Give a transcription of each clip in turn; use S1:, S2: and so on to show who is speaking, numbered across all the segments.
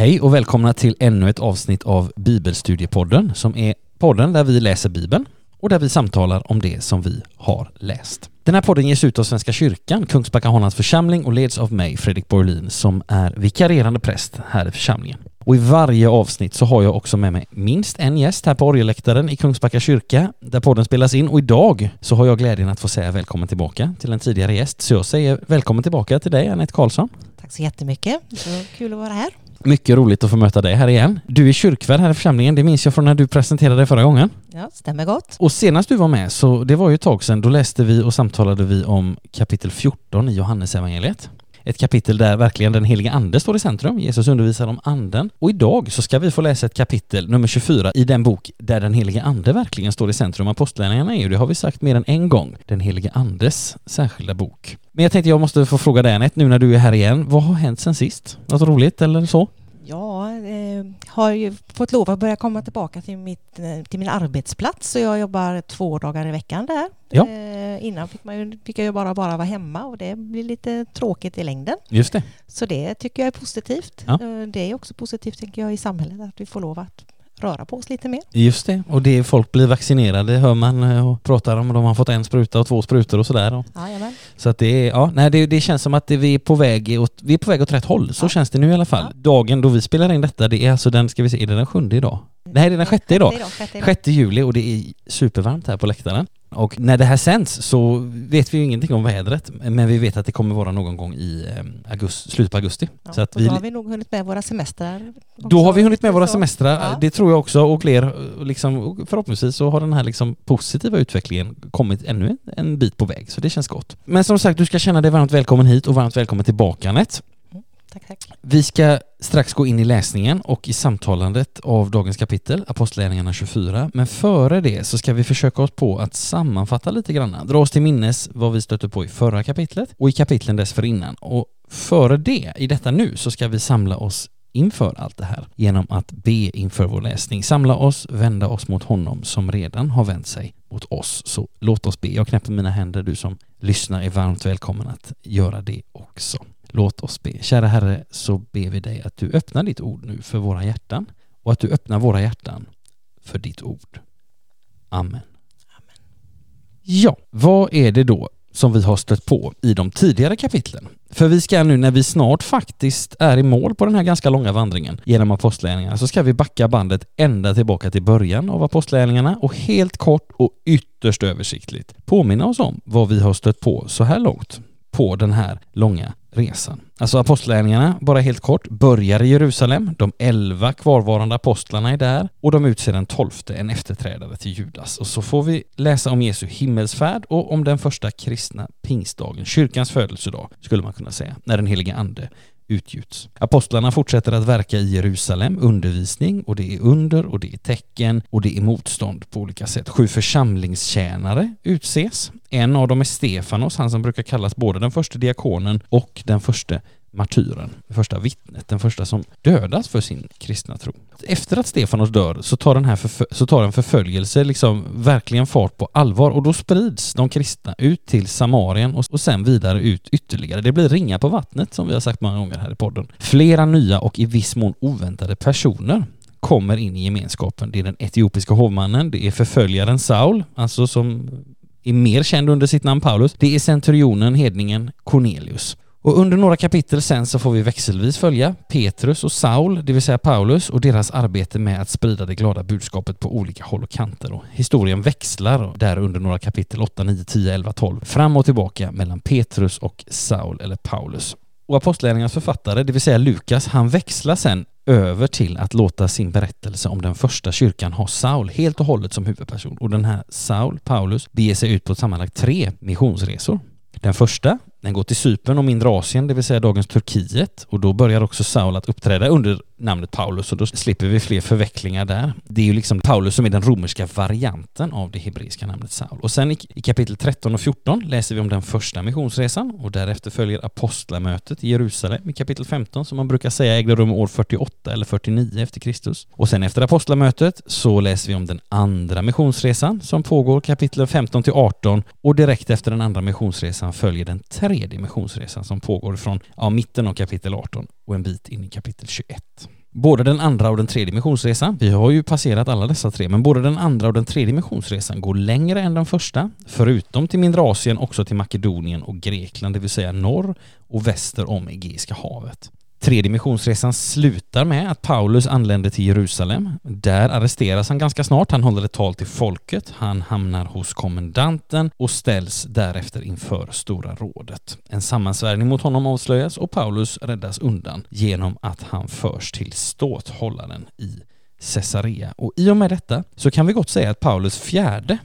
S1: Hej och välkomna till ännu ett avsnitt av Bibelstudiepodden som är podden där vi läser Bibeln och där vi samtalar om det som vi har läst. Den här podden ges ut av Svenska kyrkan, Kungsbacka Hollands församling och leds av mig, Fredrik Borlin, som är vikarierande präst här i församlingen. Och i varje avsnitt så har jag också med mig minst en gäst här på orgelläktaren i Kungsbacka kyrka där podden spelas in och idag så har jag glädjen att få säga välkommen tillbaka till en tidigare gäst. Så jag säger välkommen tillbaka till dig Anette Karlsson.
S2: Tack så jättemycket. Så kul att vara här.
S1: Mycket roligt att få möta dig här igen. Du är kyrkvärd här i församlingen, det minns jag från när du presenterade dig förra gången.
S2: Ja, stämmer gott.
S1: Och senast du var med, så det var ju ett tag sedan, då läste vi och samtalade vi om kapitel 14 i Johannesevangeliet. Ett kapitel där verkligen den heliga ande står i centrum. Jesus undervisar om anden. Och idag så ska vi få läsa ett kapitel, nummer 24, i den bok där den heliga ande verkligen står i centrum. Apostlagärningarna är ju, det har vi sagt mer än en gång, den heliga andes särskilda bok. Men jag tänkte jag måste få fråga dig Anette, nu när du är här igen, vad har hänt sen sist? Något roligt eller så?
S2: Ja, eh, har ju fått lov att börja komma tillbaka till, mitt, eh, till min arbetsplats så jag jobbar två dagar i veckan där.
S1: Ja.
S2: Eh, innan fick, man ju, fick jag ju bara, bara vara hemma och det blir lite tråkigt i längden.
S1: Just det.
S2: Så det tycker jag är positivt.
S1: Ja.
S2: Eh, det är också positivt tänker jag i samhället att vi får lov att röra på oss lite mer.
S1: Just det, och det folk blir vaccinerade hör man eh, och pratar om, de har fått en spruta och två sprutor och sådär.
S2: Jajamän.
S1: Så att det är, ja, nej det, det känns som att det, vi är på väg åt, vi är på väg åt rätt håll, så
S2: Ja.
S1: känns det nu i alla fall.
S2: Ja.
S1: Dagen då vi spelar in detta, det är alltså den, ska vi se, är det den sjunde idag? Nej, det är den sjätte idag.
S2: sjätte idag.
S1: 6 juli och det är supervarmt här på läktaren. Och när det här sänds så vet vi ju ingenting om vädret, men vi vet att det kommer vara någon gång i eh, augusti, slutet på augusti.
S2: Ja,
S1: så att vi,
S2: då har vi nog hunnit med våra semestrar.
S1: då har vi hunnit med våra semestrar,
S2: Ja.
S1: det tror jag också, och fler, och liksom, förhoppningsvis så har den här liksom positiva utvecklingen kommit ännu en, en bit på väg, så det känns gott. Men som sagt, du ska känna dig varmt välkommen hit och varmt välkommen tillbaka Anette.
S2: Tack, tack.
S1: Vi ska strax gå in i läsningen och i samtalandet av dagens kapitel, Apostlagärningarna 24. Men före det så ska vi försöka oss på att sammanfatta lite grann, dra oss till minnes vad vi stötte på i förra kapitlet och i kapitlen dessförinnan. Och före det, i detta nu, så ska vi samla oss inför allt det här genom att be inför vår läsning. Samla oss, vända oss mot honom som redan har vänt sig mot oss. Så låt oss be. Jag knäpper mina händer, du som lyssnar är varmt välkommen att göra det också. Låt oss be. Kära Herre, så ber vi dig att du öppnar ditt ord nu för våra hjärtan och att du öppnar våra hjärtan för ditt ord. Amen. Ja, vad är det då som vi har stött på i de tidigare kapitlen? För vi ska nu när vi snart faktiskt är i mål på den här ganska långa vandringen genom apostlagärningarna så ska vi backa bandet ända tillbaka till början av apostlagärningarna och helt kort och ytterst översiktligt påminna oss om vad vi har stött på så här långt på den här långa resan. Alltså apostlagärningarna, bara helt kort, börjar i Jerusalem. De elva kvarvarande apostlarna är där och de utser den tolfte, en efterträdare till Judas. Och så får vi läsa om Jesu himmelsfärd och om den första kristna pingstdagen, kyrkans födelsedag, skulle man kunna säga, när den heliga ande utgjuts. Apostlarna fortsätter att verka i Jerusalem, undervisning och det är under och det är tecken och det är motstånd på olika sätt. Sju församlingstjänare utses. En av dem är Stefanos, han som brukar kallas både den första diakonen och den första martyren, det första vittnet, den första som dödas för sin kristna tro. Efter att Stefanos dör så tar, den här förfö- så tar en förföljelse liksom verkligen fart på allvar och då sprids de kristna ut till Samarien och, och sen vidare ut ytterligare. Det blir ringa på vattnet som vi har sagt många gånger här i podden. Flera nya och i viss mån oväntade personer kommer in i gemenskapen. Det är den etiopiska hovmannen, det är förföljaren Saul, alltså som är mer känd under sitt namn Paulus. Det är centurionen, hedningen Cornelius. Och under några kapitel sen så får vi växelvis följa Petrus och Saul, det vill säga Paulus, och deras arbete med att sprida det glada budskapet på olika håll och kanter. Och historien växlar där under några kapitel 8, 9, 10, 11, 12 fram och tillbaka mellan Petrus och Saul eller Paulus. Och Apostlagärningarnas författare, det vill säga Lukas, han växlar sen över till att låta sin berättelse om den första kyrkan ha Saul helt och hållet som huvudperson. Och den här Saul, Paulus, beger sig ut på sammanlagt tre missionsresor. Den första, den går till Cypern och mindre Asien, det vill säga dagens Turkiet. Och då börjar också Saul att uppträda under namnet Paulus och då slipper vi fler förvecklingar där. Det är ju liksom Paulus som är den romerska varianten av det hebreiska namnet Saul. Och sen i, kapitel 13 och 14 läser vi om den första missionsresan och därefter följer apostlamötet i Jerusalem i kapitel 15 som man brukar säga ägde rum år 48 eller 49 efter Kristus. Och sen efter apostlamötet så läser vi om den andra missionsresan som pågår kapitlen 15 till 18 och direkt efter den andra missionsresan följer den tredje missionsresan som pågår från ja, mitten av kapitel 18 och en bit in i kapitel 21. Både den andra och den tredje missionsresan, vi har ju passerat alla dessa tre, men både den andra och den tredje missionsresan går längre än den första, förutom till mindre Asien också till Makedonien och Grekland, det vill säga norr och väster om Egeiska havet. Tredje missionsresan slutar med att Paulus anländer till Jerusalem. Där arresteras han ganska snart. Han håller ett tal till folket. Han hamnar hos kommendanten och ställs därefter inför Stora rådet. En sammansvärjning mot honom avslöjas och Paulus räddas undan genom att han förs till ståthållaren i Caesarea. Och i och med detta så kan vi gott säga att Paulus fjärde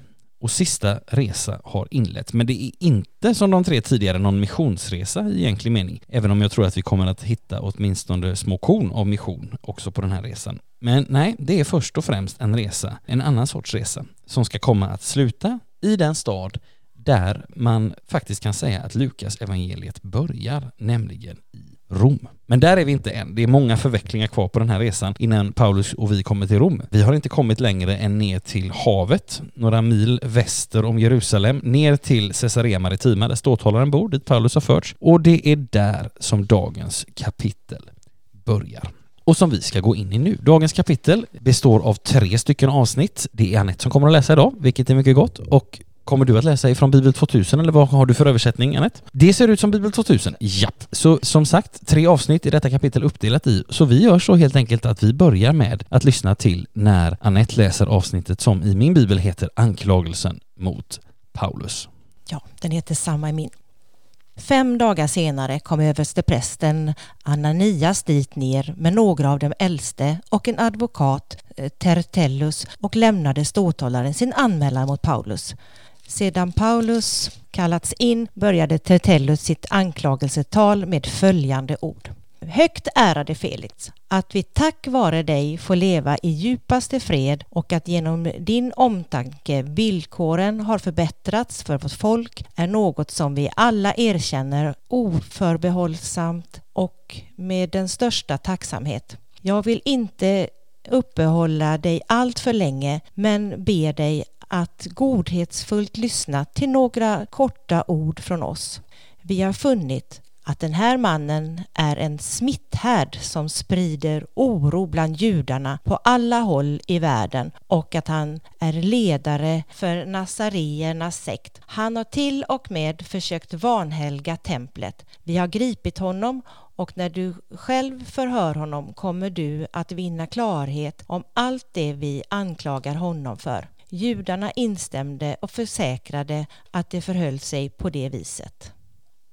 S1: och sista resa har inletts. Men det är inte som de tre tidigare någon missionsresa i egentlig mening, även om jag tror att vi kommer att hitta åtminstone små korn av mission också på den här resan. Men nej, det är först och främst en resa, en annan sorts resa, som ska komma att sluta i den stad där man faktiskt kan säga att Lukas evangeliet börjar, nämligen i Rom. Men där är vi inte än. Det är många förvecklingar kvar på den här resan innan Paulus och vi kommer till Rom. Vi har inte kommit längre än ner till havet, några mil väster om Jerusalem, ner till Caesarea Maritima där ståthållaren bor, dit Paulus har förts. Och det är där som dagens kapitel börjar och som vi ska gå in i nu. Dagens kapitel består av tre stycken avsnitt. Det är Anette som kommer att läsa idag, vilket är mycket gott, och Kommer du att läsa ifrån Bibel 2000 eller vad har du för översättning, Anette? Det ser ut som Bibel 2000. Japp. Så som sagt, tre avsnitt i detta kapitel uppdelat i. Så vi gör så helt enkelt att vi börjar med att lyssna till när Anette läser avsnittet som i min bibel heter Anklagelsen mot Paulus.
S2: Ja, den heter samma i min. Fem dagar senare kom översteprästen Ananias dit ner med några av de äldste och en advokat, eh, Tertellus, och lämnade ståthållaren sin anmälan mot Paulus. Sedan Paulus kallats in började Tertellus sitt anklagelsetal med följande ord. Högt ärade Felix, att vi tack vare dig får leva i djupaste fred och att genom din omtanke villkoren har förbättrats för vårt folk är något som vi alla erkänner oförbehållsamt och med den största tacksamhet. Jag vill inte uppehålla dig allt för länge men ber dig att godhetsfullt lyssna till några korta ord från oss. Vi har funnit att den här mannen är en smitthärd som sprider oro bland judarna på alla håll i världen och att han är ledare för nasareernas sekt. Han har till och med försökt vanhelga templet. Vi har gripit honom och när du själv förhör honom kommer du att vinna klarhet om allt det vi anklagar honom för. Judarna instämde och försäkrade att det förhöll sig på det viset.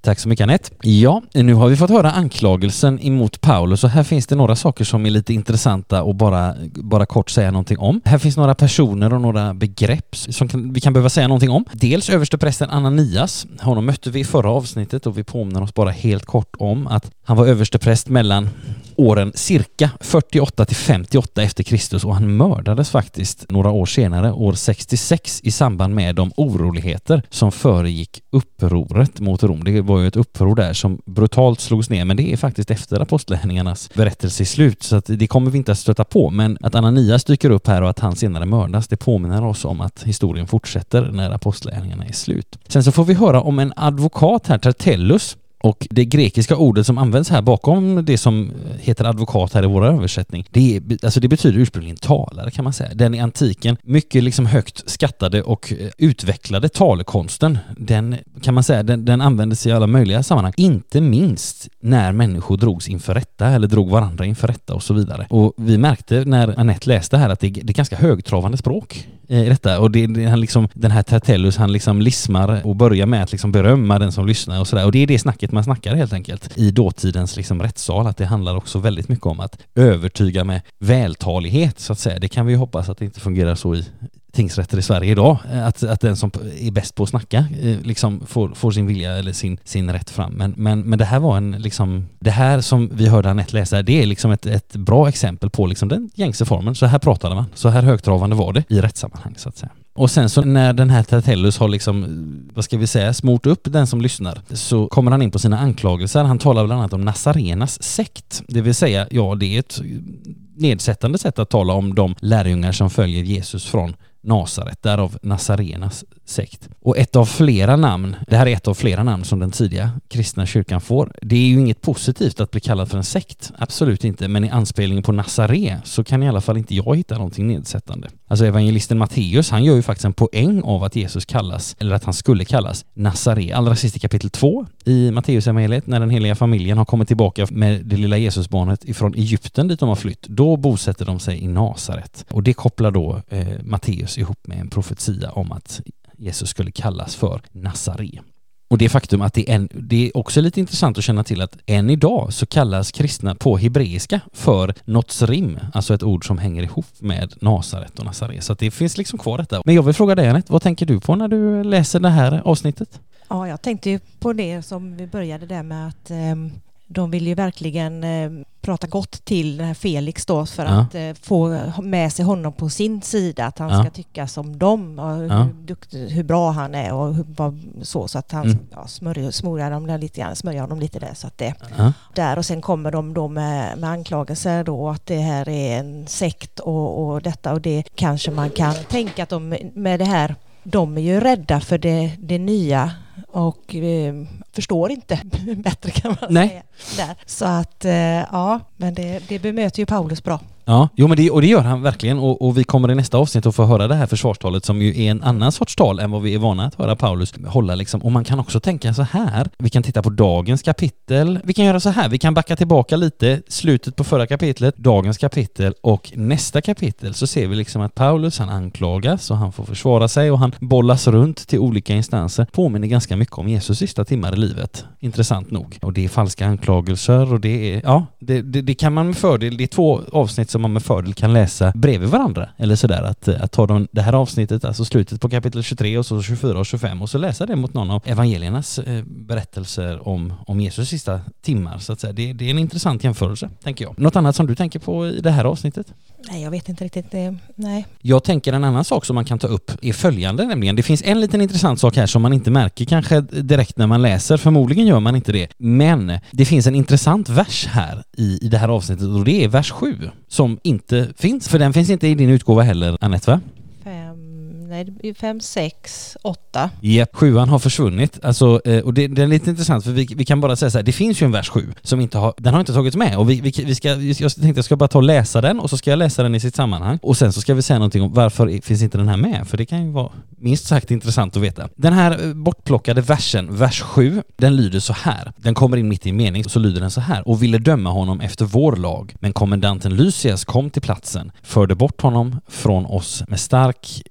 S1: Tack så mycket Anette. Ja, nu har vi fått höra anklagelsen emot Paulus och här finns det några saker som är lite intressanta och bara, bara kort säga någonting om. Här finns några personer och några begrepp som kan, vi kan behöva säga någonting om. Dels översteprästen Ananias. Honom mötte vi i förra avsnittet och vi påminner oss bara helt kort om att han var överstepräst mellan åren cirka 48 till 58 efter Kristus och han mördades faktiskt några år senare, år 66, i samband med de oroligheter som föregick upproret mot Rom. Var ju ett uppror där som brutalt slogs ner, men det är faktiskt efter apostlärningarnas berättelse i slut, så att det kommer vi inte att stöta på. Men att Ananias dyker upp här och att han senare mördas, det påminner oss om att historien fortsätter när apostlärningarna är slut. Sen så får vi höra om en advokat här, Tertellus, och det grekiska ordet som används här bakom det som heter advokat här i vår översättning, det, är, alltså det betyder ursprungligen talare kan man säga. Den i antiken mycket liksom högt skattade och eh, utvecklade talekonsten, den kan man säga, den, den användes i alla möjliga sammanhang. Inte minst när människor drogs inför rätta eller drog varandra inför rätta och så vidare. Och vi märkte när Annette läste här att det, det är ganska högtravande språk eh, i detta och det, det, han liksom, den här Tertellus han liksom lismar och börjar med att liksom berömma den som lyssnar och sådär och det är det snacket man snackar helt enkelt i dåtidens liksom rättssal att det handlar också väldigt mycket om att övertyga med vältalighet så att säga. Det kan vi hoppas att det inte fungerar så i tingsrätter i Sverige idag. Att, att den som är bäst på att snacka eh, liksom får, får sin vilja eller sin, sin rätt fram. Men, men, men det här var en liksom, det här som vi hörde Anette läsa, det är liksom ett, ett bra exempel på liksom den gängse formen. Så här pratade man, så här högtravande var det i rättssammanhang så att säga. Och sen så när den här Tertellus har liksom, vad ska vi säga, smort upp den som lyssnar så kommer han in på sina anklagelser. Han talar bland annat om Nazarenas sekt, det vill säga, ja det är ett nedsättande sätt att tala om de lärjungar som följer Jesus från Nasaret, därav Nazarenas sekt. Och ett av flera namn, det här är ett av flera namn som den tidiga kristna kyrkan får. Det är ju inget positivt att bli kallad för en sekt, absolut inte, men i anspelningen på Nazare så kan i alla fall inte jag hitta någonting nedsättande. Alltså evangelisten Matteus, han gör ju faktiskt en poäng av att Jesus kallas, eller att han skulle kallas, Nazare. Allra sist i kapitel 2 i Matteusevangeliet, när den heliga familjen har kommit tillbaka med det lilla Jesusbarnet ifrån Egypten dit de har flytt, då bosätter de sig i Nasaret. Och det kopplar då eh, Matteus ihop med en profetia om att Jesus skulle kallas för Nazare. Och det faktum att det är, en, det är också lite intressant att känna till att än idag så kallas kristna på hebreiska för Notsrim, alltså ett ord som hänger ihop med Nasaret och Nazare. Så det finns liksom kvar detta. Men jag vill fråga dig Anette, vad tänker du på när du läser det här avsnittet?
S2: Ja, jag tänkte ju på det som vi började där med att eh, de vill ju verkligen eh, prata gott till den här Felix då för ja. att eh, få med sig honom på sin sida, att han ja. ska tycka som dem och ja. hur, duktig, hur bra han är och hur, vad, så, så att han mm. ja, smörjer, smörjer dem lite grann, smörjer honom lite där så att det där och sen kommer de då med, med anklagelser då att det här är en sekt och, och detta och det kanske man kan tänka att de med det här de är ju rädda för det, det nya och eh, förstår inte bättre kan man Nej. säga. Där. Så att eh, ja, men det, det bemöter ju Paulus bra.
S1: Ja, jo men det, och det gör han verkligen. Och, och, vi kommer i nästa avsnitt att få höra det här försvarstalet som ju är en annan sorts tal än vad vi är vana att höra Paulus hålla liksom. Och man kan också tänka så här, vi kan titta på dagens kapitel, vi kan göra så här, vi kan backa tillbaka lite, slutet på förra kapitlet, dagens kapitel och nästa kapitel. Så ser vi liksom att Paulus han anklagas och han får försvara sig och han bollas runt till olika instanser, påminner ganska mycket om Jesus sista timmar i livet, intressant nog. Och det är falska anklagelser och det är, ja, det, det, det kan man med fördel, det är två avsnitt som man med fördel kan läsa bredvid varandra. Eller sådär att, att ta de, det här avsnittet, alltså slutet på kapitel 23 och så 24 och 25 och så läsa det mot någon av evangeliernas eh, berättelser om, om Jesus sista timmar. Så att säga. Det, det är en intressant jämförelse, tänker jag. Något annat som du tänker på i det här avsnittet?
S2: Nej, jag vet inte riktigt. Det, nej.
S1: Jag tänker en annan sak som man kan ta upp är följande nämligen. Det finns en liten intressant sak här som man inte märker kanske direkt när man läser. Förmodligen gör man inte det. Men det finns en intressant vers här i, i det här avsnittet och det är vers 7 som inte finns. För den finns inte i din utgåva heller, Anette va?
S2: Nej, fem, sex, åtta.
S1: Ja, sjuan har försvunnit. Alltså, eh, och det, det, är lite intressant för vi, vi kan bara säga så här, det finns ju en vers sju som inte har, den har inte tagits med och vi, vi, vi ska, jag tänkte jag ska bara ta och läsa den och så ska jag läsa den i sitt sammanhang och sen så ska vi säga någonting om varför finns inte den här med? För det kan ju vara minst sagt intressant att veta. Den här eh, bortplockade versen, vers 7, den lyder så här. Den kommer in mitt i en mening, så lyder den så här. Och ville döma honom efter vår lag, men kommendanten Lysias kom till platsen, förde bort honom från oss med stark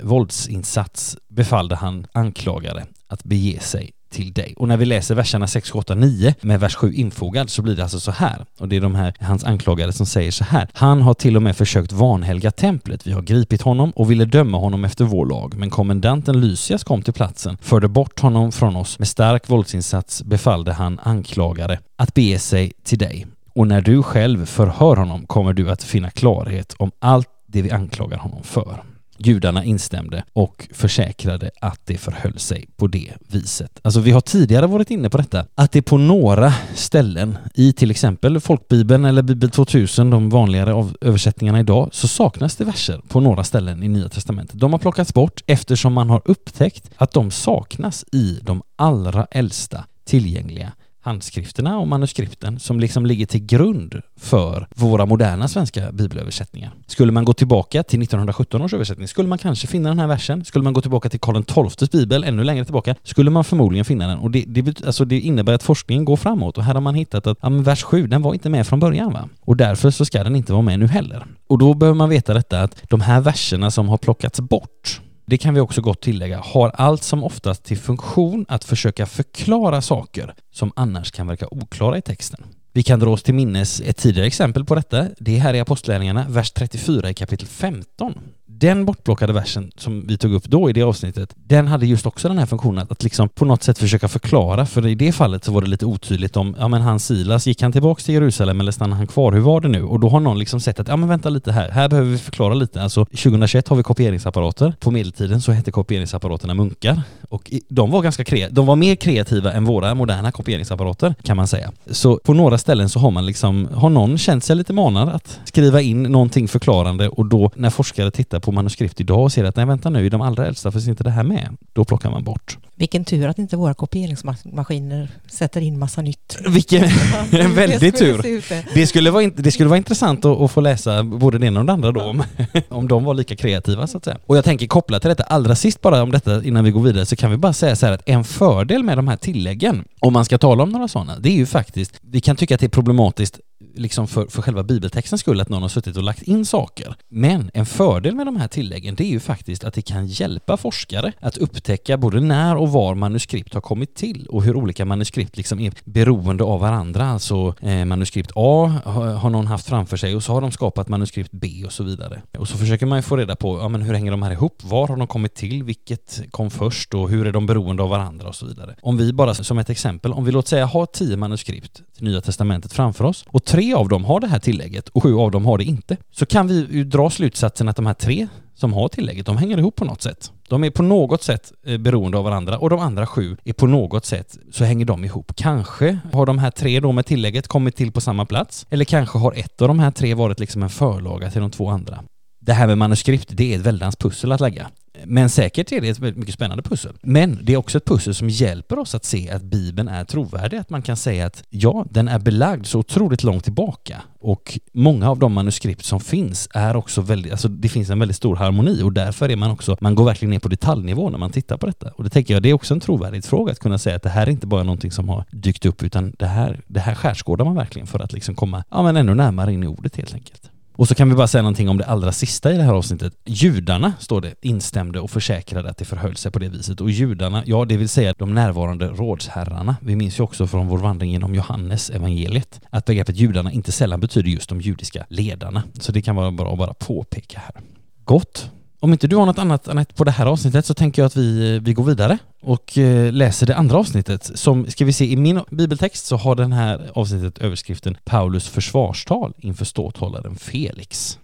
S1: våldsinsats befallde han anklagare att bege sig till dig. Och när vi läser verserna 6, 7, 8, 9 med vers 7 infogad så blir det alltså så här. Och det är de här, hans anklagade, som säger så här. Han har till och med försökt vanhelga templet. Vi har gripit honom och ville döma honom efter vår lag. Men kommendanten Lysias kom till platsen, förde bort honom från oss. Med stark våldsinsats befallde han anklagare att bege sig till dig. Och när du själv förhör honom kommer du att finna klarhet om allt det vi anklagar honom för. Judarna instämde och försäkrade att det förhöll sig på det viset. Alltså vi har tidigare varit inne på detta, att det på några ställen i till exempel folkbibeln eller bibel 2000, de vanligare översättningarna idag, så saknas det verser på några ställen i Nya Testamentet. De har plockats bort eftersom man har upptäckt att de saknas i de allra äldsta tillgängliga handskrifterna och manuskripten som liksom ligger till grund för våra moderna svenska bibelöversättningar. Skulle man gå tillbaka till 1917 års översättning skulle man kanske finna den här versen. Skulle man gå tillbaka till Karl XIIs bibel, ännu längre tillbaka, skulle man förmodligen finna den. Och det, det, alltså det innebär att forskningen går framåt och här har man hittat att ja, vers 7, den var inte med från början va? Och därför så ska den inte vara med nu heller. Och då behöver man veta detta att de här verserna som har plockats bort det kan vi också gott tillägga, har allt som oftast till funktion att försöka förklara saker som annars kan verka oklara i texten. Vi kan dra oss till minnes ett tidigare exempel på detta. Det är här i Apostlagärningarna, vers 34 i kapitel 15 den bortplockade versen som vi tog upp då i det avsnittet, den hade just också den här funktionen att liksom på något sätt försöka förklara, för i det fallet så var det lite otydligt om, ja men han Silas, gick han tillbaks till Jerusalem eller stannade han kvar? Hur var det nu? Och då har någon liksom sett att, ja men vänta lite här, här behöver vi förklara lite. Alltså 2021 har vi kopieringsapparater. På medeltiden så hette kopieringsapparaterna munkar och de var ganska kreativa, de var mer kreativa än våra moderna kopieringsapparater kan man säga. Så på några ställen så har man liksom, har någon känt sig lite manad att skriva in någonting förklarande och då när forskare tittar på på manuskript idag och ser att nej vänta nu, i de allra äldsta finns inte det här med. Då plockar man bort.
S2: Vilken tur att inte våra kopieringsmaskiner sätter in massa nytt.
S1: Vilken en väldig tur. Det skulle vara, det skulle vara intressant att, att få läsa både det ena och det andra då, om, om de var lika kreativa så att säga. Och jag tänker koppla till detta, allra sist bara om detta innan vi går vidare, så kan vi bara säga så här att en fördel med de här tilläggen, om man ska tala om några sådana, det är ju faktiskt, vi kan tycka att det är problematiskt liksom för, för själva bibeltextens skull att någon har suttit och lagt in saker. Men en fördel med de här tilläggen det är ju faktiskt att det kan hjälpa forskare att upptäcka både när och var manuskript har kommit till och hur olika manuskript liksom är beroende av varandra. Alltså eh, manuskript A har, har någon haft framför sig och så har de skapat manuskript B och så vidare. Och så försöker man ju få reda på ja, men hur hänger de här ihop? Var har de kommit till? Vilket kom först och hur är de beroende av varandra och så vidare. Om vi bara som ett exempel, om vi låt säga har tio manuskript till Nya Testamentet framför oss och tre Tre av dem har det här tillägget och sju av dem har det inte. Så kan vi ju dra slutsatsen att de här tre som har tillägget, de hänger ihop på något sätt. De är på något sätt eh, beroende av varandra och de andra sju är på något sätt så hänger de ihop. Kanske har de här tre då med tillägget kommit till på samma plats eller kanske har ett av de här tre varit liksom en förlaga till de två andra. Det här med manuskript, det är ett väldans pussel att lägga. Men säkert är det ett mycket spännande pussel. Men det är också ett pussel som hjälper oss att se att Bibeln är trovärdig. Att man kan säga att ja, den är belagd så otroligt långt tillbaka. Och många av de manuskript som finns är också väldigt, alltså det finns en väldigt stor harmoni och därför är man också, man går verkligen ner på detaljnivå när man tittar på detta. Och det tänker jag, det är också en trovärdighetsfråga att kunna säga att det här är inte bara någonting som har dykt upp utan det här, det här skärskådar man verkligen för att liksom komma, ja men ännu närmare in i ordet helt enkelt. Och så kan vi bara säga någonting om det allra sista i det här avsnittet. Judarna, står det, instämde och försäkrade att det förhöll sig på det viset. Och judarna, ja det vill säga de närvarande rådsherrarna. Vi minns ju också från vår vandring genom Johannes evangeliet att begreppet judarna inte sällan betyder just de judiska ledarna. Så det kan vara bra att bara påpeka här. Gott. Om inte du har något annat Anette, på det här avsnittet så tänker jag att vi, vi går vidare och eh, läser det andra avsnittet. Som, ska vi se, i min bibeltext så har den här avsnittet överskriften Paulus försvarstal inför ståthållaren Felix.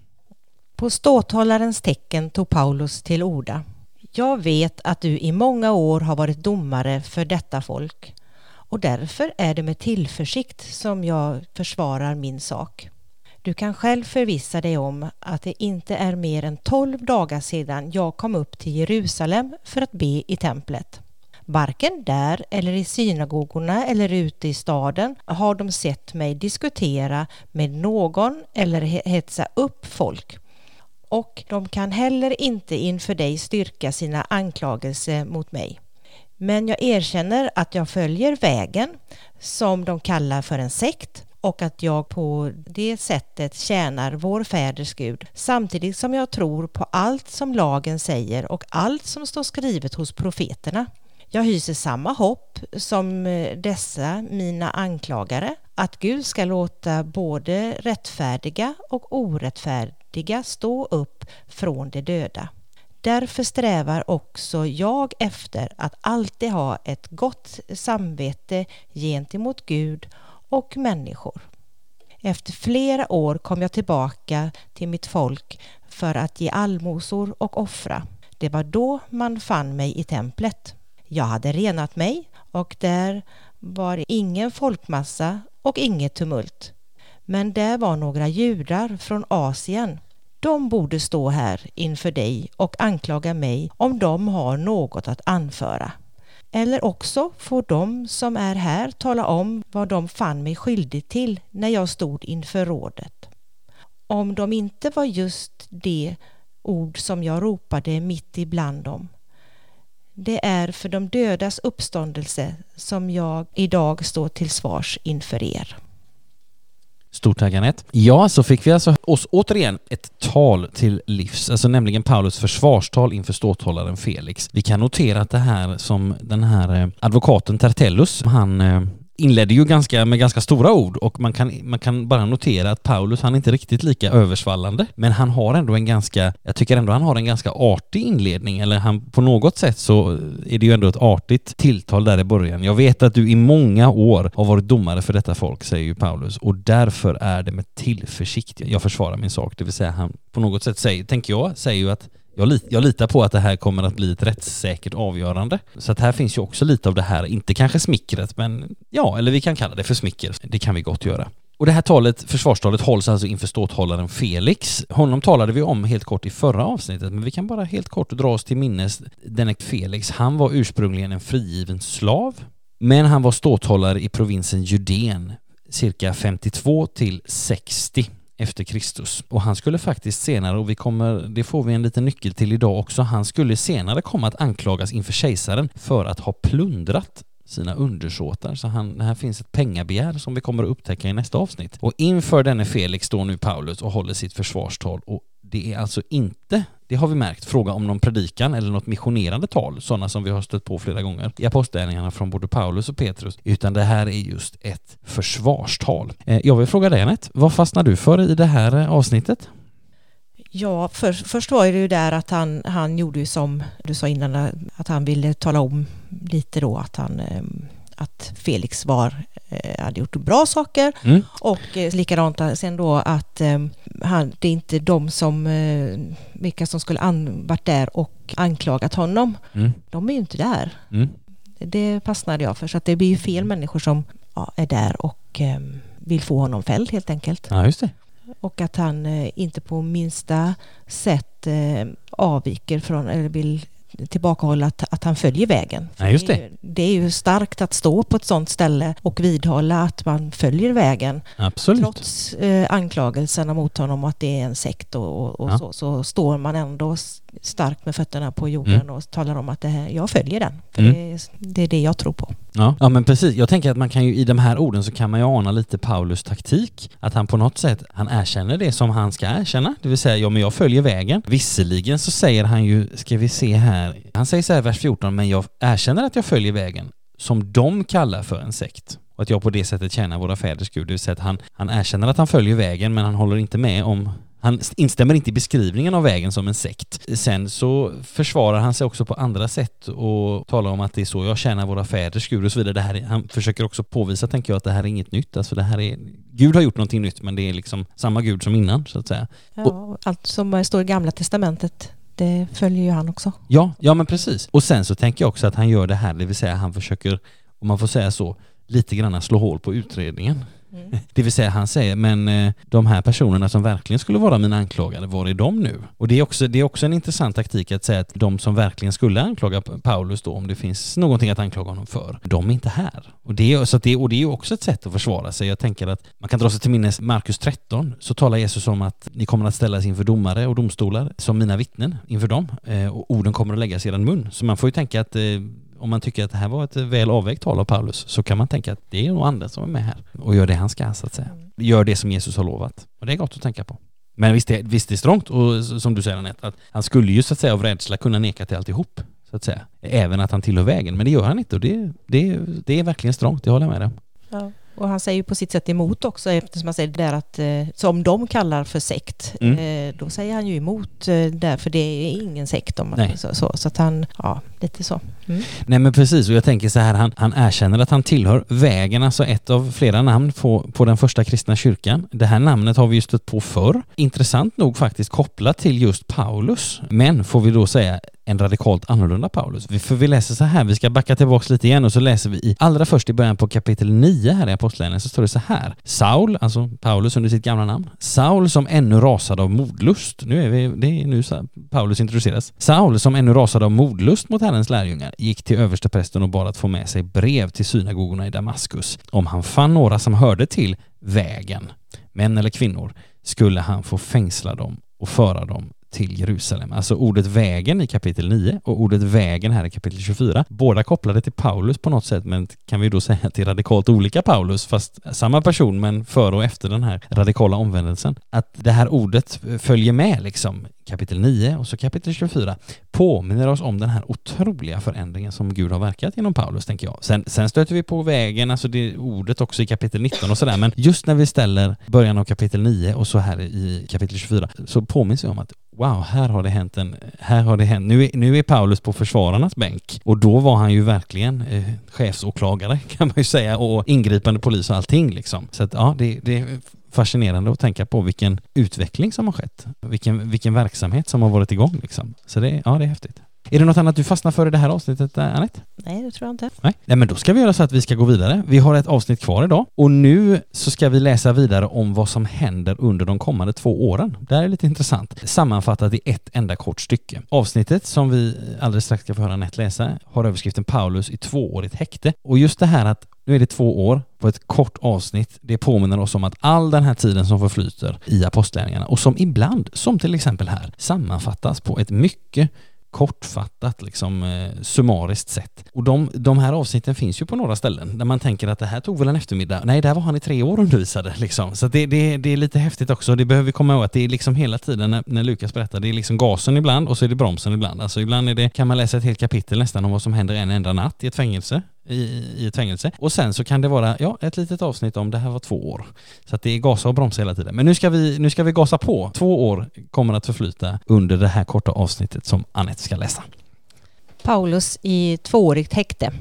S2: På ståthållarens tecken tog Paulus till orda. Jag vet att du i många år har varit domare för detta folk och därför är det med tillförsikt som jag försvarar min sak. Du kan själv förvissa dig om att det inte är mer än tolv dagar sedan jag kom upp till Jerusalem för att be i templet. Varken där eller i synagogorna eller ute i staden har de sett mig diskutera med någon eller hetsa upp folk. Och de kan heller inte inför dig styrka sina anklagelser mot mig. Men jag erkänner att jag följer vägen som de kallar för en sekt och att jag på det sättet tjänar vår fäders Gud samtidigt som jag tror på allt som lagen säger och allt som står skrivet hos profeterna. Jag hyser samma hopp som eh, dessa mina anklagare att Gud ska låta både rättfärdiga och orättfärdiga stå upp från de döda. Därför strävar också jag efter att alltid ha ett gott samvete gentemot Gud och människor. Efter flera år kom jag tillbaka till mitt folk för att ge allmosor och offra. Det var då man fann mig i templet. Jag hade renat mig och där var ingen folkmassa och inget tumult. Men där var några judar från Asien. De borde stå här inför dig och anklaga mig om de har något att anföra. Eller också får de som är här tala om vad de fann mig skyldig till när jag stod inför rådet. Om de inte var just det ord som jag ropade mitt ibland dem. Det är för de dödas uppståndelse som jag idag står till svars inför er.
S1: Stort tack Anette. Ja, så fick vi alltså oss återigen ett tal till livs, alltså nämligen Paulus försvarstal inför ståthållaren Felix. Vi kan notera att det här som den här eh, advokaten Tertellus, han eh, inledde ju ganska, med ganska stora ord och man kan, man kan bara notera att Paulus, han är inte riktigt lika översvallande, men han har ändå en ganska, jag tycker ändå han har en ganska artig inledning, eller han på något sätt så är det ju ändå ett artigt tilltal där i början. Jag vet att du i många år har varit domare för detta folk, säger ju Paulus, och därför är det med tillförsikt jag försvarar min sak, det vill säga han på något sätt säger, tänker jag, säger ju att jag, lit, jag litar på att det här kommer att bli ett rättssäkert avgörande. Så att här finns ju också lite av det här, inte kanske smickret, men ja, eller vi kan kalla det för smicker. Det kan vi gott göra. Och det här talet, försvarstalet hålls alltså inför ståthållaren Felix. Honom talade vi om helt kort i förra avsnittet, men vi kan bara helt kort dra oss till minnes denne Felix. Han var ursprungligen en frigiven slav, men han var ståthållare i provinsen Judén cirka 52 till 60 efter Kristus. Och han skulle faktiskt senare, och vi kommer, det får vi en liten nyckel till idag också, han skulle senare komma att anklagas inför kejsaren för att ha plundrat sina undersåtar. Så han, här finns ett pengabegär som vi kommer att upptäcka i nästa avsnitt. Och inför denne Felix står nu Paulus och håller sitt försvarstal och det är alltså inte, det har vi märkt, fråga om någon predikan eller något missionerande tal, sådana som vi har stött på flera gånger. I apostlagärningarna från både Paulus och Petrus, utan det här är just ett försvarstal. Eh, jag vill fråga dig Anette, vad fastnar du för i det här eh, avsnittet?
S2: Ja, för, först var det ju där att han, han gjorde ju som du sa innan, att han ville tala om lite då att han ehm, att Felix var, eh, hade gjort bra saker mm. och eh, likadant sen då att ehm, han, det är inte de som, eh, vilka som skulle an, varit där och anklagat honom, mm. de är ju inte där. Mm. Det fastnade jag för, så att det blir ju fel människor som ja, är där och ehm, vill få honom fälld helt enkelt.
S1: Ja, just det
S2: och att han eh, inte på minsta sätt eh, avviker från eller vill tillbakahålla att, att han följer vägen.
S1: Ja, just det. Det,
S2: är, det är ju starkt att stå på ett sådant ställe och vidhålla att man följer vägen.
S1: Absolut.
S2: Trots eh, anklagelserna mot honom att det är en sekt och, och ja. så, så står man ändå starkt med fötterna på jorden mm. och talar om att det här, jag följer den. För mm. det, det, är det jag tror på.
S1: Ja. ja, men precis. Jag tänker att man kan ju i de här orden så kan man ju ana lite Paulus taktik. Att han på något sätt, han erkänner det som han ska erkänna. Det vill säga, ja men jag följer vägen. Visserligen så säger han ju, ska vi se här, han säger så här vers 14, men jag erkänner att jag följer vägen som de kallar för en sekt och att jag på det sättet tjänar våra fäders Gud. Det vill säga att han, han erkänner att han följer vägen men han håller inte med om han instämmer inte i beskrivningen av vägen som en sekt. Sen så försvarar han sig också på andra sätt och talar om att det är så jag tjänar våra fäders Gud och så vidare. Det här, han försöker också påvisa, tänker jag, att det här är inget nytt. Alltså det här är, Gud har gjort någonting nytt men det är liksom samma Gud som innan så att säga.
S2: Ja, och, allt som står i Gamla Testamentet det följer ju han också.
S1: Ja, ja men precis. Och sen så tänker jag också att han gör det här, det vill säga han försöker, om man får säga så, lite grann slå hål på utredningen. Mm. Det vill säga han säger, men eh, de här personerna som verkligen skulle vara mina anklagade, var är de nu? Och det är, också, det är också en intressant taktik att säga att de som verkligen skulle anklaga Paulus då, om det finns någonting att anklaga honom för, de är inte här. Och det, så det, och det är också ett sätt att försvara sig. Jag tänker att man kan dra sig till minnes Markus 13, så talar Jesus om att ni kommer att ställas inför domare och domstolar som mina vittnen inför dem, eh, och orden kommer att läggas i er mun. Så man får ju tänka att eh, om man tycker att det här var ett väl avvägt tal av Paulus så kan man tänka att det är nog andra som är med här och gör det han ska så att säga. Mm. Gör det som Jesus har lovat. Och det är gott att tänka på. Men visst är, visst är det strångt och som du säger Anette, att han skulle ju så att säga av rädsla kunna neka till alltihop. Så att säga. Även att han tillhör vägen, men det gör han inte och det, det, det är verkligen strångt, det håller jag med dig om.
S2: Ja. Och han säger ju på sitt sätt emot också eftersom han säger det där att eh, som de kallar för sekt. Mm. Eh, då säger han ju emot eh, där för det är ingen sekt om man, så, så, så, att han, ja lite så.
S1: Mm. Nej men precis och jag tänker så här han, han erkänner att han tillhör vägen, alltså ett av flera namn på, på den första kristna kyrkan. Det här namnet har vi ju stött på förr. Intressant nog faktiskt kopplat till just Paulus. Men får vi då säga en radikalt annorlunda Paulus. För vi läser så här, vi ska backa tillbaks lite igen och så läser vi i allra först i början på kapitel 9 här i Apostlagärningarna så står det så här. Saul, alltså Paulus under sitt gamla namn, Saul som ännu rasade av modlust. Nu är vi, det är nu Paulus introduceras. Saul som ännu rasade av modlust mot Herrens lärjungar gick till översteprästen och bad att få med sig brev till synagogorna i Damaskus. Om han fann några som hörde till vägen, män eller kvinnor, skulle han få fängsla dem och föra dem till Jerusalem. Alltså ordet vägen i kapitel 9 och ordet vägen här i kapitel 24. Båda kopplade till Paulus på något sätt, men kan vi då säga att det är radikalt olika Paulus, fast samma person men före och efter den här radikala omvändelsen. Att det här ordet följer med liksom kapitel 9 och så kapitel 24 påminner oss om den här otroliga förändringen som Gud har verkat genom Paulus, tänker jag. Sen, sen stöter vi på vägen, alltså det ordet också i kapitel 19 och sådär, men just när vi ställer början av kapitel 9 och så här i kapitel 24 så påminns vi om att wow, här har det hänt en, här har det hänt, nu är, nu är Paulus på försvararnas bänk och då var han ju verkligen eh, chefsåklagare kan man ju säga och ingripande polis och allting liksom. Så att ja, det, det fascinerande att tänka på vilken utveckling som har skett. Vilken, vilken verksamhet som har varit igång liksom. Så det, ja, det är häftigt. Är det något annat du fastnar för i det här avsnittet, eh, Anette?
S2: Nej, det tror jag inte.
S1: Nej. Nej, men då ska vi göra så att vi ska gå vidare. Vi har ett avsnitt kvar idag och nu så ska vi läsa vidare om vad som händer under de kommande två åren. Det här är lite intressant. Sammanfattat i ett enda kort stycke. Avsnittet som vi alldeles strax ska få höra Anette läsa har överskriften Paulus i tvåårigt häkte. Och just det här att nu är det två år på ett kort avsnitt. Det påminner oss om att all den här tiden som förflyter i apostlagärningarna och som ibland, som till exempel här, sammanfattas på ett mycket kortfattat, liksom eh, summariskt sett. Och de, de här avsnitten finns ju på några ställen där man tänker att det här tog väl en eftermiddag. Nej, där var han i tre år undervisade liksom. Så det, det, det är lite häftigt också. Det behöver vi komma ihåg att det är liksom hela tiden när, när Lukas berättar, det är liksom gasen ibland och så är det bromsen ibland. Alltså ibland är det, kan man läsa ett helt kapitel nästan om vad som händer en enda natt i ett fängelse i, i ett fängelse. Och sen så kan det vara, ja, ett litet avsnitt om det här var två år. Så att det är gasa och bromsa hela tiden. Men nu ska vi, nu ska vi gasa på. Två år kommer att förflyta under det här korta avsnittet som Anette ska läsa.
S2: Paulus i tvåårigt häkte.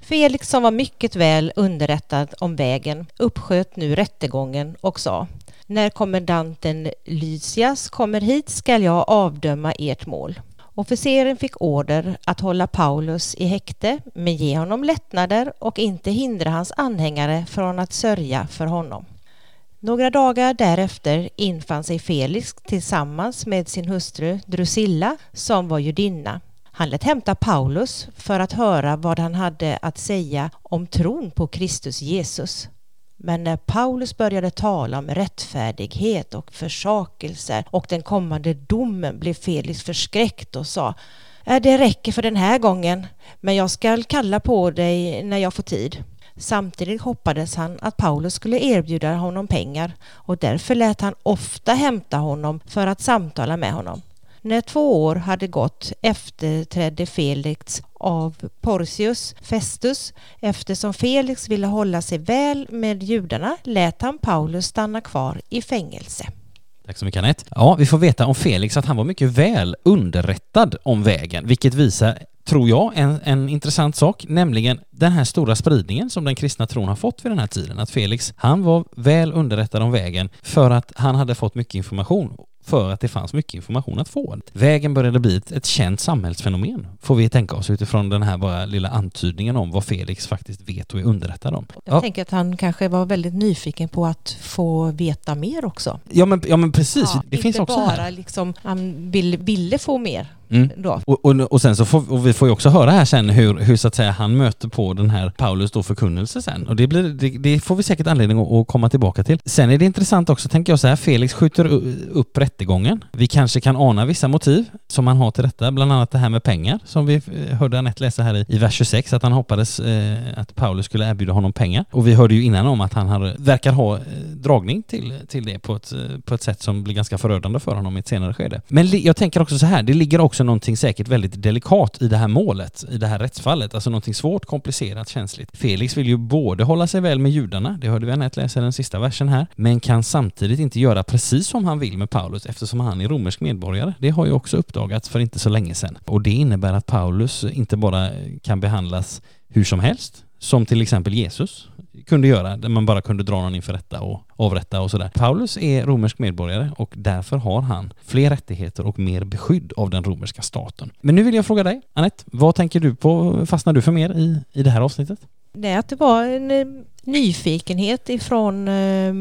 S2: Felix som var mycket väl underrättad om vägen uppsköt nu rättegången och sa När kommendanten Lysias kommer hit skall jag avdöma ert mål. Officeren fick order att hålla Paulus i häkte men ge honom lättnader och inte hindra hans anhängare från att sörja för honom. Några dagar därefter infann sig Felix tillsammans med sin hustru Drusilla som var judinna. Han lät hämta Paulus för att höra vad han hade att säga om tron på Kristus Jesus. Men när Paulus började tala om rättfärdighet och försakelse och den kommande domen blev Felix förskräckt och sa äh, Det räcker för den här gången, men jag skall kalla på dig när jag får tid. Samtidigt hoppades han att Paulus skulle erbjuda honom pengar och därför lät han ofta hämta honom för att samtala med honom. När två år hade gått efterträdde Felix av Porcius Festus. Eftersom Felix ville hålla sig väl med judarna lät han Paulus stanna kvar i fängelse.
S1: Tack så mycket Anette. Ja, vi får veta om Felix att han var mycket väl underrättad om vägen, vilket visar tror jag, en, en intressant sak, nämligen den här stora spridningen som den kristna tron har fått vid den här tiden. Att Felix, han var väl underrättad om vägen för att han hade fått mycket information för att det fanns mycket information att få. Vägen började bli ett, ett känt samhällsfenomen, får vi tänka oss utifrån den här bara lilla antydningen om vad Felix faktiskt vet och är underrättad om.
S2: Jag ja. tänker att han kanske var väldigt nyfiken på att få veta mer också.
S1: Ja men, ja, men precis, ja, det finns också
S2: här.
S1: Inte
S2: bara liksom, han ville, ville få mer. Mm. Då.
S1: Och, och, och, sen så får och vi får ju också höra här sen hur, hur så att säga han möter på den här Paulus då förkunnelse sen och det, blir, det, det får vi säkert anledning att, att, komma tillbaka till. Sen är det intressant också, tänker jag så här, Felix skjuter upp rättegången. Vi kanske kan ana vissa motiv som han har till detta, bland annat det här med pengar som vi eh, hörde Anette läsa här i, i vers 26, att han hoppades eh, att Paulus skulle erbjuda honom pengar. Och vi hörde ju innan om att han har, verkar ha eh, dragning till, till det på ett, eh, på ett sätt som blir ganska förödande för honom i ett senare skede. Men jag tänker också så här, det ligger också också någonting säkert väldigt delikat i det här målet, i det här rättsfallet. Alltså någonting svårt, komplicerat, känsligt. Felix vill ju både hålla sig väl med judarna, det hörde vi Anette läsa i den sista versen här, men kan samtidigt inte göra precis som han vill med Paulus eftersom han är romersk medborgare. Det har ju också uppdagats för inte så länge sedan. Och det innebär att Paulus inte bara kan behandlas hur som helst, som till exempel Jesus kunde göra, där man bara kunde dra någon inför rätta och avrätta och sådär. Paulus är romersk medborgare och därför har han fler rättigheter och mer beskydd av den romerska staten. Men nu vill jag fråga dig, Annette, vad tänker du på, fastnar du för mer i, i det här avsnittet?
S2: Det är att det var en eh, nyfikenhet ifrån eh,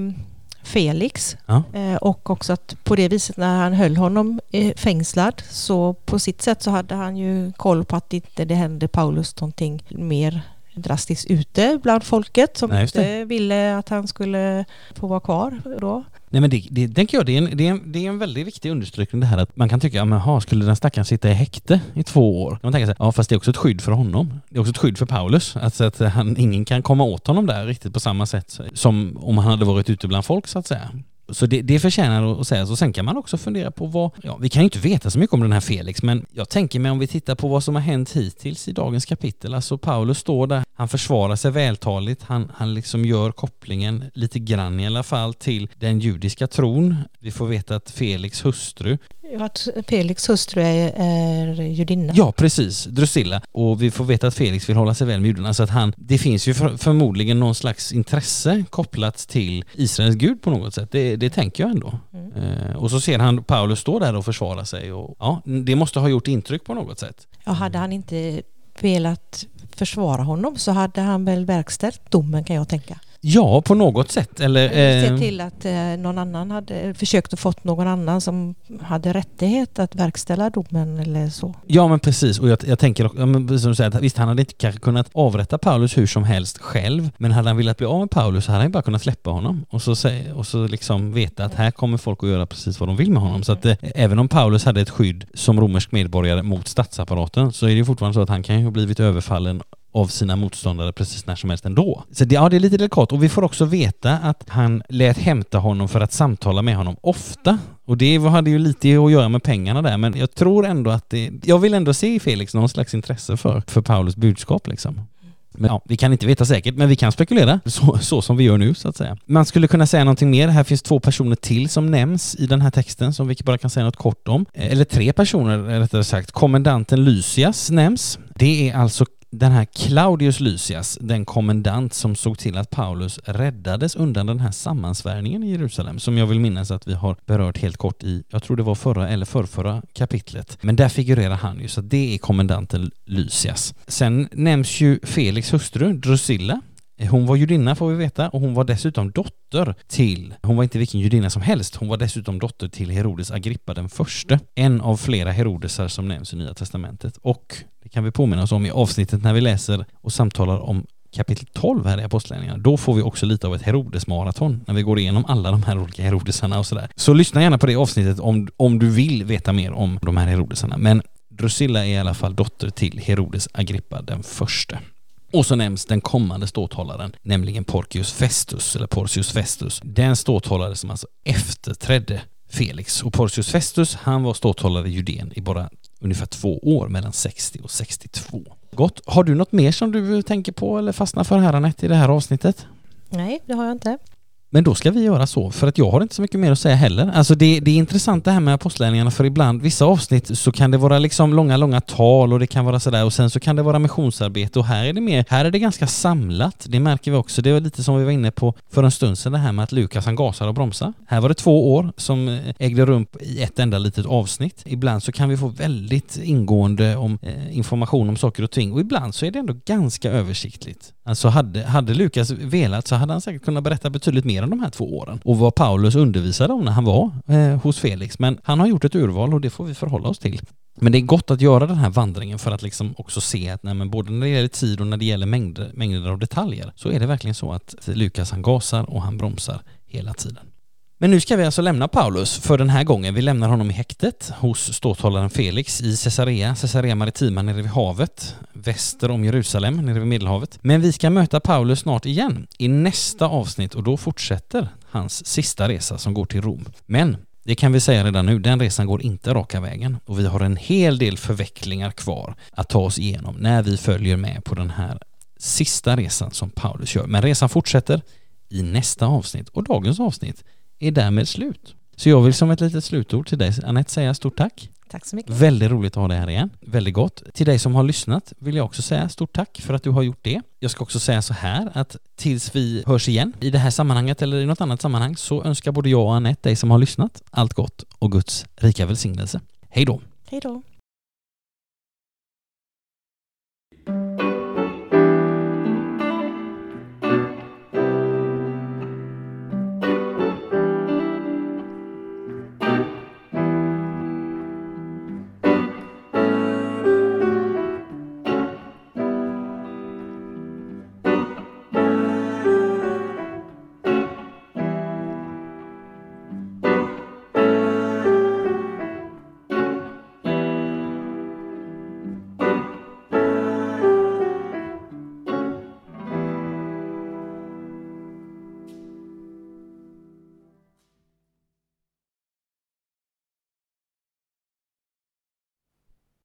S2: Felix ja. eh, och också att på det viset när han höll honom fängslad så på sitt sätt så hade han ju koll på att inte det hände Paulus någonting mer drastiskt ute bland folket som Nej, inte ville att han skulle få vara kvar då.
S1: Nej men det, det tänker jag, det är, en, det, är en, det är en väldigt viktig understrykning det här att man kan tycka, ja skulle den stackaren sitta i häkte i två år? Man tänker sig, ja fast det är också ett skydd för honom. Det är också ett skydd för Paulus, alltså att han, ingen kan komma åt honom där riktigt på samma sätt som om han hade varit ute bland folk så att säga. Så det, det förtjänar att sägas. Och sen kan man också fundera på vad, ja, vi kan ju inte veta så mycket om den här Felix, men jag tänker mig om vi tittar på vad som har hänt hittills i dagens kapitel. Alltså Paulus står där, han försvarar sig vältaligt, han, han liksom gör kopplingen lite grann i alla fall till den judiska tron. Vi får veta att Felix hustru
S2: att Felix hustru är, är judinna?
S1: Ja, precis. Drusilla. Och vi får veta att Felix vill hålla sig väl med judarna så att han, det finns ju för, förmodligen någon slags intresse kopplat till Israels gud på något sätt. Det, det tänker jag ändå. Mm. Eh, och så ser han Paulus stå där och försvara sig och ja, det måste ha gjort intryck på något sätt.
S2: Ja, hade han inte velat försvara honom så hade han väl verkställt domen kan jag tänka.
S1: Ja, på något sätt. Eller,
S2: Se eh, till att eh, någon annan hade försökt att fått någon annan som hade rättighet att verkställa domen eller så.
S1: Ja, men precis. Och jag, jag tänker, som du säger, visst han hade inte kanske kunnat avrätta Paulus hur som helst själv, men hade han velat bli av med Paulus så hade han bara kunnat släppa honom och så, och så liksom veta att här kommer folk att göra precis vad de vill med honom. Så att eh, även om Paulus hade ett skydd som romersk medborgare mot statsapparaten så är det fortfarande så att han kan ju ha blivit överfallen av sina motståndare precis när som helst ändå. Så det, ja, det är lite delikat och vi får också veta att han lät hämta honom för att samtala med honom ofta. Och det hade ju lite att göra med pengarna där, men jag tror ändå att det, jag vill ändå se i Felix någon slags intresse för, för Paulus budskap liksom. Men ja, vi kan inte veta säkert, men vi kan spekulera så, så som vi gör nu så att säga. Man skulle kunna säga någonting mer. Här finns två personer till som nämns i den här texten som vi bara kan säga något kort om. Eh, eller tre personer rättare sagt. Kommendanten Lysias nämns. Det är alltså den här Claudius Lysias, den kommendant som såg till att Paulus räddades undan den här sammansvärningen i Jerusalem, som jag vill minnas att vi har berört helt kort i, jag tror det var förra eller förrförra kapitlet. Men där figurerar han ju, så det är kommendanten Lysias. Sen nämns ju Felix hustru Drusilla, hon var judinna får vi veta och hon var dessutom dotter till, hon var inte vilken judinna som helst, hon var dessutom dotter till Herodes Agrippa den förste, en av flera Herodesar som nämns i Nya Testamentet. Och det kan vi påminna oss om i avsnittet när vi läser och samtalar om kapitel 12 här i Apostlagärningarna, då får vi också lite av ett Herodes-maraton när vi går igenom alla de här olika Herodesarna och sådär. Så lyssna gärna på det avsnittet om, om du vill veta mer om de här Herodesarna. Men Drusilla är i alla fall dotter till Herodes Agrippa den förste. Och så nämns den kommande ståthållaren, nämligen Porcius Festus, eller Porcius Festus. Den ståthållare som alltså efterträdde Felix. Och Porcius Festus, han var ståthållare i Judeen i bara ungefär två år, mellan 60 och 62. Gott. Har du något mer som du tänker på eller fastnar för här Anette i det här avsnittet?
S2: Nej, det har jag inte.
S1: Men då ska vi göra så, för att jag har inte så mycket mer att säga heller. Alltså det, det är intressant det här med apostlärningarna, för ibland, vissa avsnitt så kan det vara liksom långa, långa tal och det kan vara sådär och sen så kan det vara missionsarbete och här är det mer, här är det ganska samlat. Det märker vi också. Det var lite som vi var inne på för en stund sedan det här med att Lukas han gasar och bromsar. Här var det två år som eh, ägde rum i ett enda litet avsnitt. Ibland så kan vi få väldigt ingående om eh, information om saker och ting och ibland så är det ändå ganska översiktligt. Alltså hade, hade Lukas velat så hade han säkert kunnat berätta betydligt mer mer än de här två åren och vad Paulus undervisade om när han var eh, hos Felix. Men han har gjort ett urval och det får vi förhålla oss till. Men det är gott att göra den här vandringen för att liksom också se att nej, men både när det gäller tid och när det gäller mängder, mängder av detaljer så är det verkligen så att Lukas han gasar och han bromsar hela tiden. Men nu ska vi alltså lämna Paulus för den här gången. Vi lämnar honom i häktet hos ståthållaren Felix i Caesarea, Caesarea Maritima nere vid havet, väster om Jerusalem, nere vid Medelhavet. Men vi ska möta Paulus snart igen i nästa avsnitt och då fortsätter hans sista resa som går till Rom. Men det kan vi säga redan nu, den resan går inte raka vägen och vi har en hel del förvecklingar kvar att ta oss igenom när vi följer med på den här sista resan som Paulus gör. Men resan fortsätter i nästa avsnitt och dagens avsnitt är därmed slut. Så jag vill som ett litet slutord till dig Anette säga stort tack.
S2: Tack så mycket.
S1: Väldigt roligt att ha dig här igen. Väldigt gott. Till dig som har lyssnat vill jag också säga stort tack för att du har gjort det. Jag ska också säga så här att tills vi hörs igen i det här sammanhanget eller i något annat sammanhang så önskar både jag och Anette dig som har lyssnat allt gott och Guds rika välsignelse. Hej då!
S2: Hej då!